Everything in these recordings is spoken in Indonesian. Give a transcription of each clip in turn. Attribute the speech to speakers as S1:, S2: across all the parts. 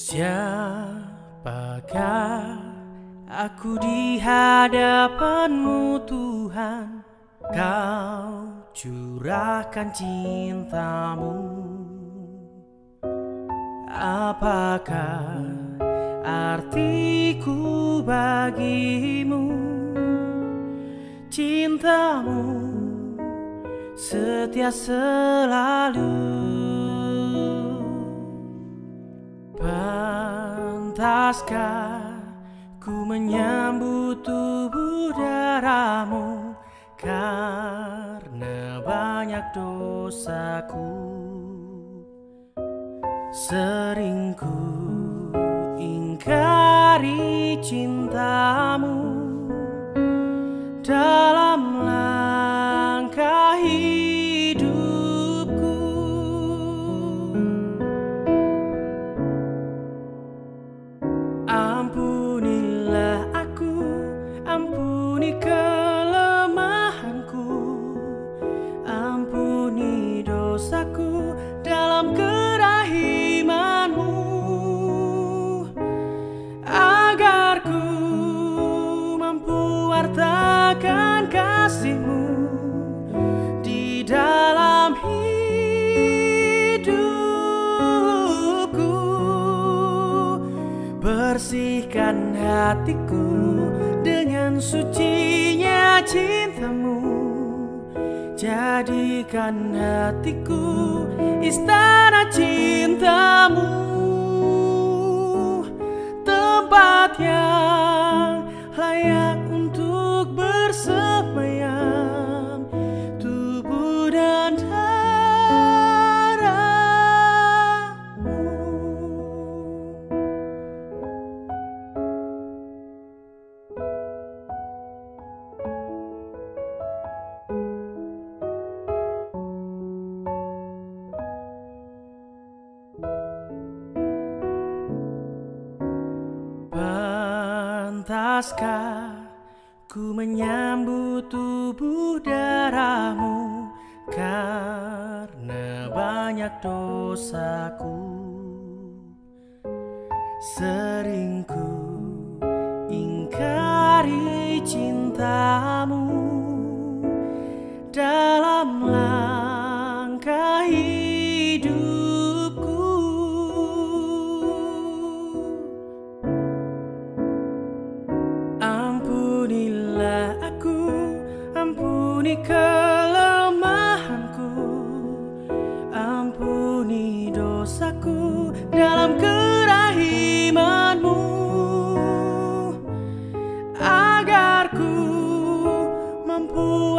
S1: Siapakah aku di hadapanmu Tuhan? Kau curahkan cintamu. Apakah artiku bagimu? Cintamu setia selalu Pantaskah ku menyambut tubuh darahmu? Karena banyak dosaku Sering ku ingkari cintamu. Dalam ampuni kelemahanku. Agar ku mampu wartakan kasihmu Bersihkan hatiku dengan sucinya cintamu. Jadikan hatiku Pantaskah ku menyambut tubuh darahmu Karena banyak dosaku. Sering ku ingkari cintamu Dalam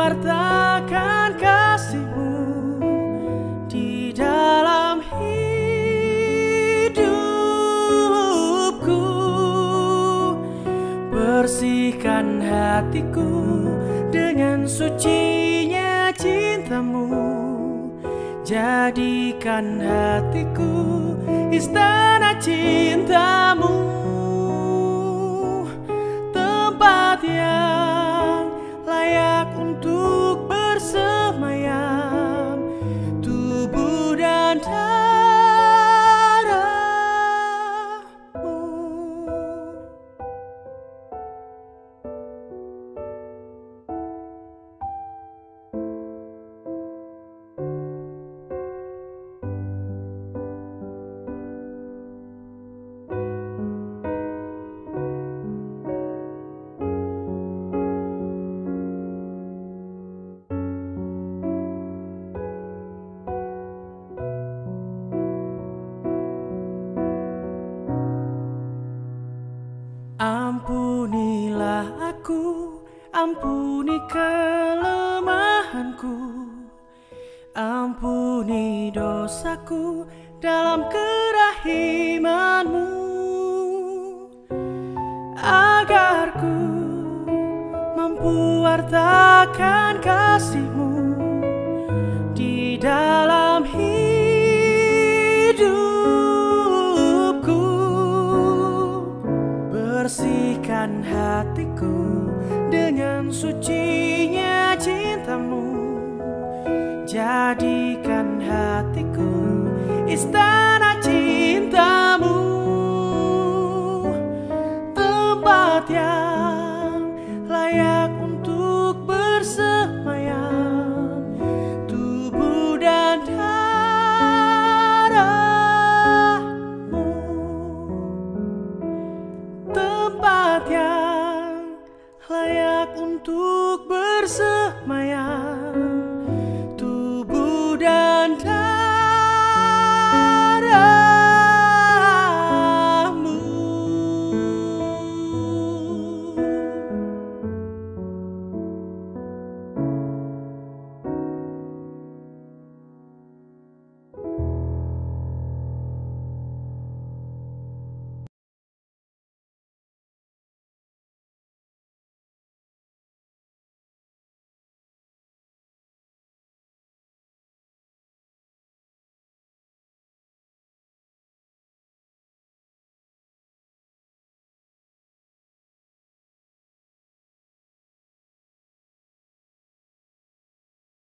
S1: wartakan kasihmu Di dalam hidupku. Bersihkan hatiku dengan sucinya cintamu. Jadikan hatiku istana cintamu aku, ampuni kelemahanku Ampuni dosaku dalam kerahimanmu. Agar ku mampu wartakan kasihmu hatiku Istana cintamu Tempat yang layak untuk bersemayam Tubuh dan darahmu. Tempat yang layak untuk bersemayam.